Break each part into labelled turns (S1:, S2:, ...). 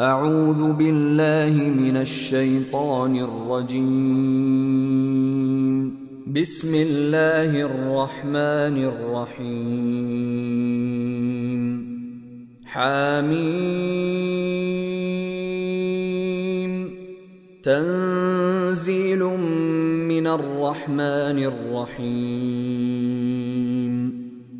S1: أعوذ بالله من الشيطان الرجيم. بسم الله الرحمن الرحيم. حميم. تنزيل من الرحمن الرحيم.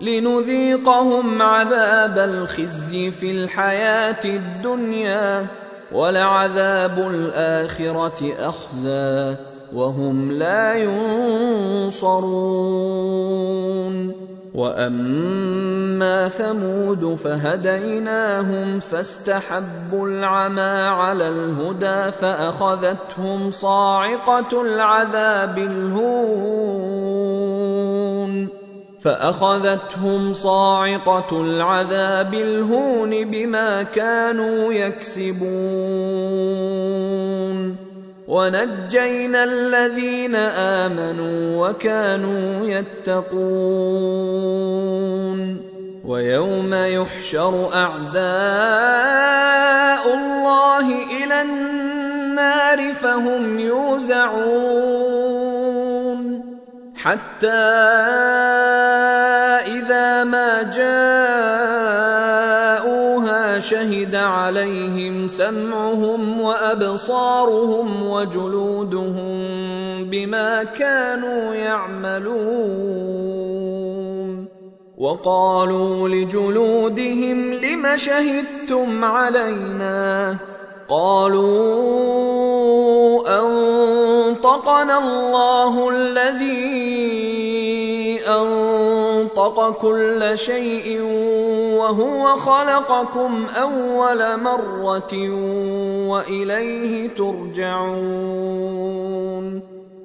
S1: لنذيقهم عذاب الخزي في الحياة الدنيا ولعذاب الآخرة اخزي وهم لا ينصرون. وأما ثمود فهديناهم فاستحبوا العمى على الهدى فأخذتهم صاعقة العذاب الهون. فأخذتهم صاعقة العذاب الهون بما كانوا يكسبون. ونجينا الذين آمنوا وكانوا يتقون. ويوم يحشر أعداء الله إلى النار فهم يوزعون. حتى جاءوها شهد عليهم سمعهم وأبصارهم وجلودهم بما كانوا يعملون. وقالوا لجلودهم لم شهدتم علينا؟ قالوا أنطقنا الله الذي انطق كل شيء وهو خلقكم أول مرة وإليه ترجعون.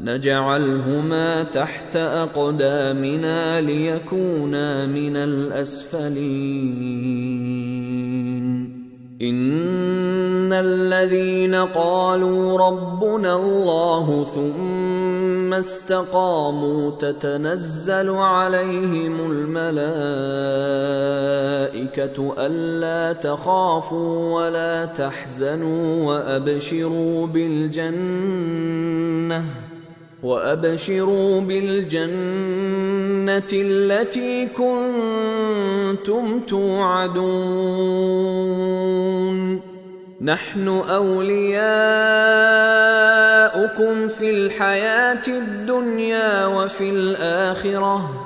S1: نجعلهما تحت أقدامنا ليكونا من الأسفلين. إن الذين قالوا ربنا الله ثم استقاموا تتنزل عليهم الملائكة ألا تخافوا ولا تحزنوا وأبشروا بالجنة. وأبشروا بالجنة التي كنتم توعدون. نحن أولياؤكم في الحياة الدنيا وفي الآخرة.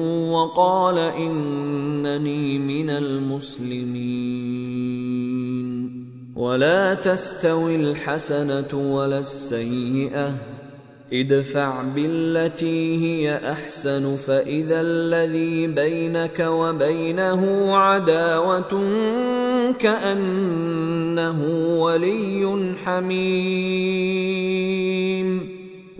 S1: وقال إنني من المسلمين. ولا تستوي الحسنة ولا السيئة. ادفع بالتي هي أحسن فإذا الذي بينك وبينه عداوة كأنه ولي حميم.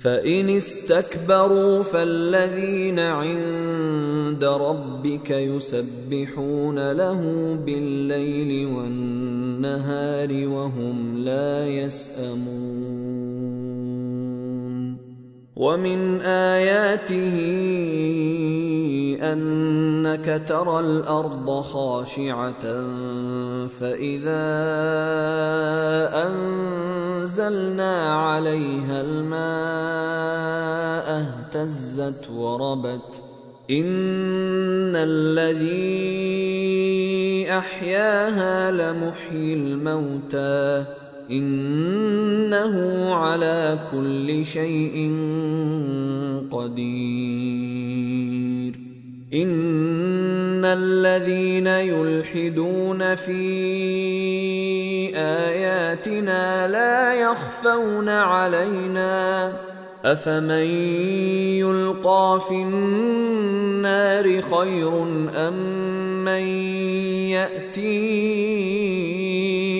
S1: فان استكبروا فالذين عند ربك يسبحون له بالليل والنهار وهم لا يسامون ومن آياته أنك ترى الأرض خاشعة فإذا أنزلنا عليها الماء اهتزت وربت. إن الذي أحياها لمحيي الموتى. إنه على كل شيء قدير. إن الذين يلحدون في آياتنا لا يخفون علينا. أفمن يلقى في النار خير أم من يأتي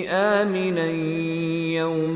S1: آمنا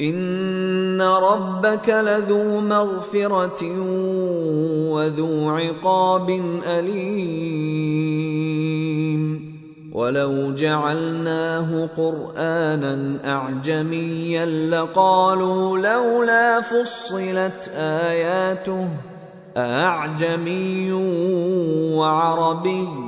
S1: ان ربك لذو مغفره وذو عقاب اليم ولو جعلناه قرانا اعجميا لقالوا لولا فصلت اياته اعجمي وعربي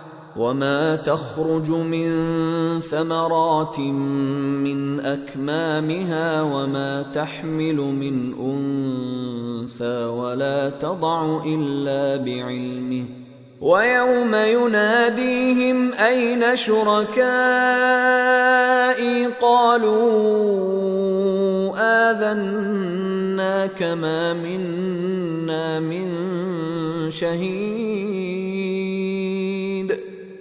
S1: وما تخرج من ثمرات من اكمامها وما تحمل من انثى ولا تضع الا بعلمه ويوم يناديهم اين شركائي قالوا اذناك ما منا من شهيد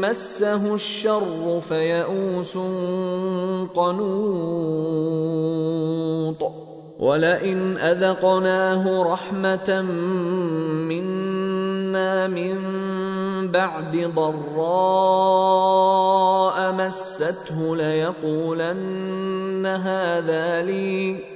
S1: مسه الشر فيئوس قنوط ولئن أذقناه رحمة منا من بعد ضراء مسته ليقولن هذا لي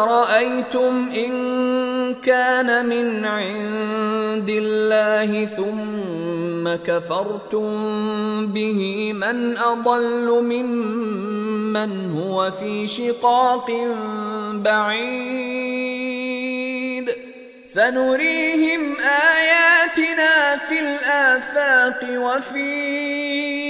S1: قل ارايتم ان كان من عند الله ثم كفرتم به من اضل ممن هو في شقاق بعيد سنريهم اياتنا في الافاق وفي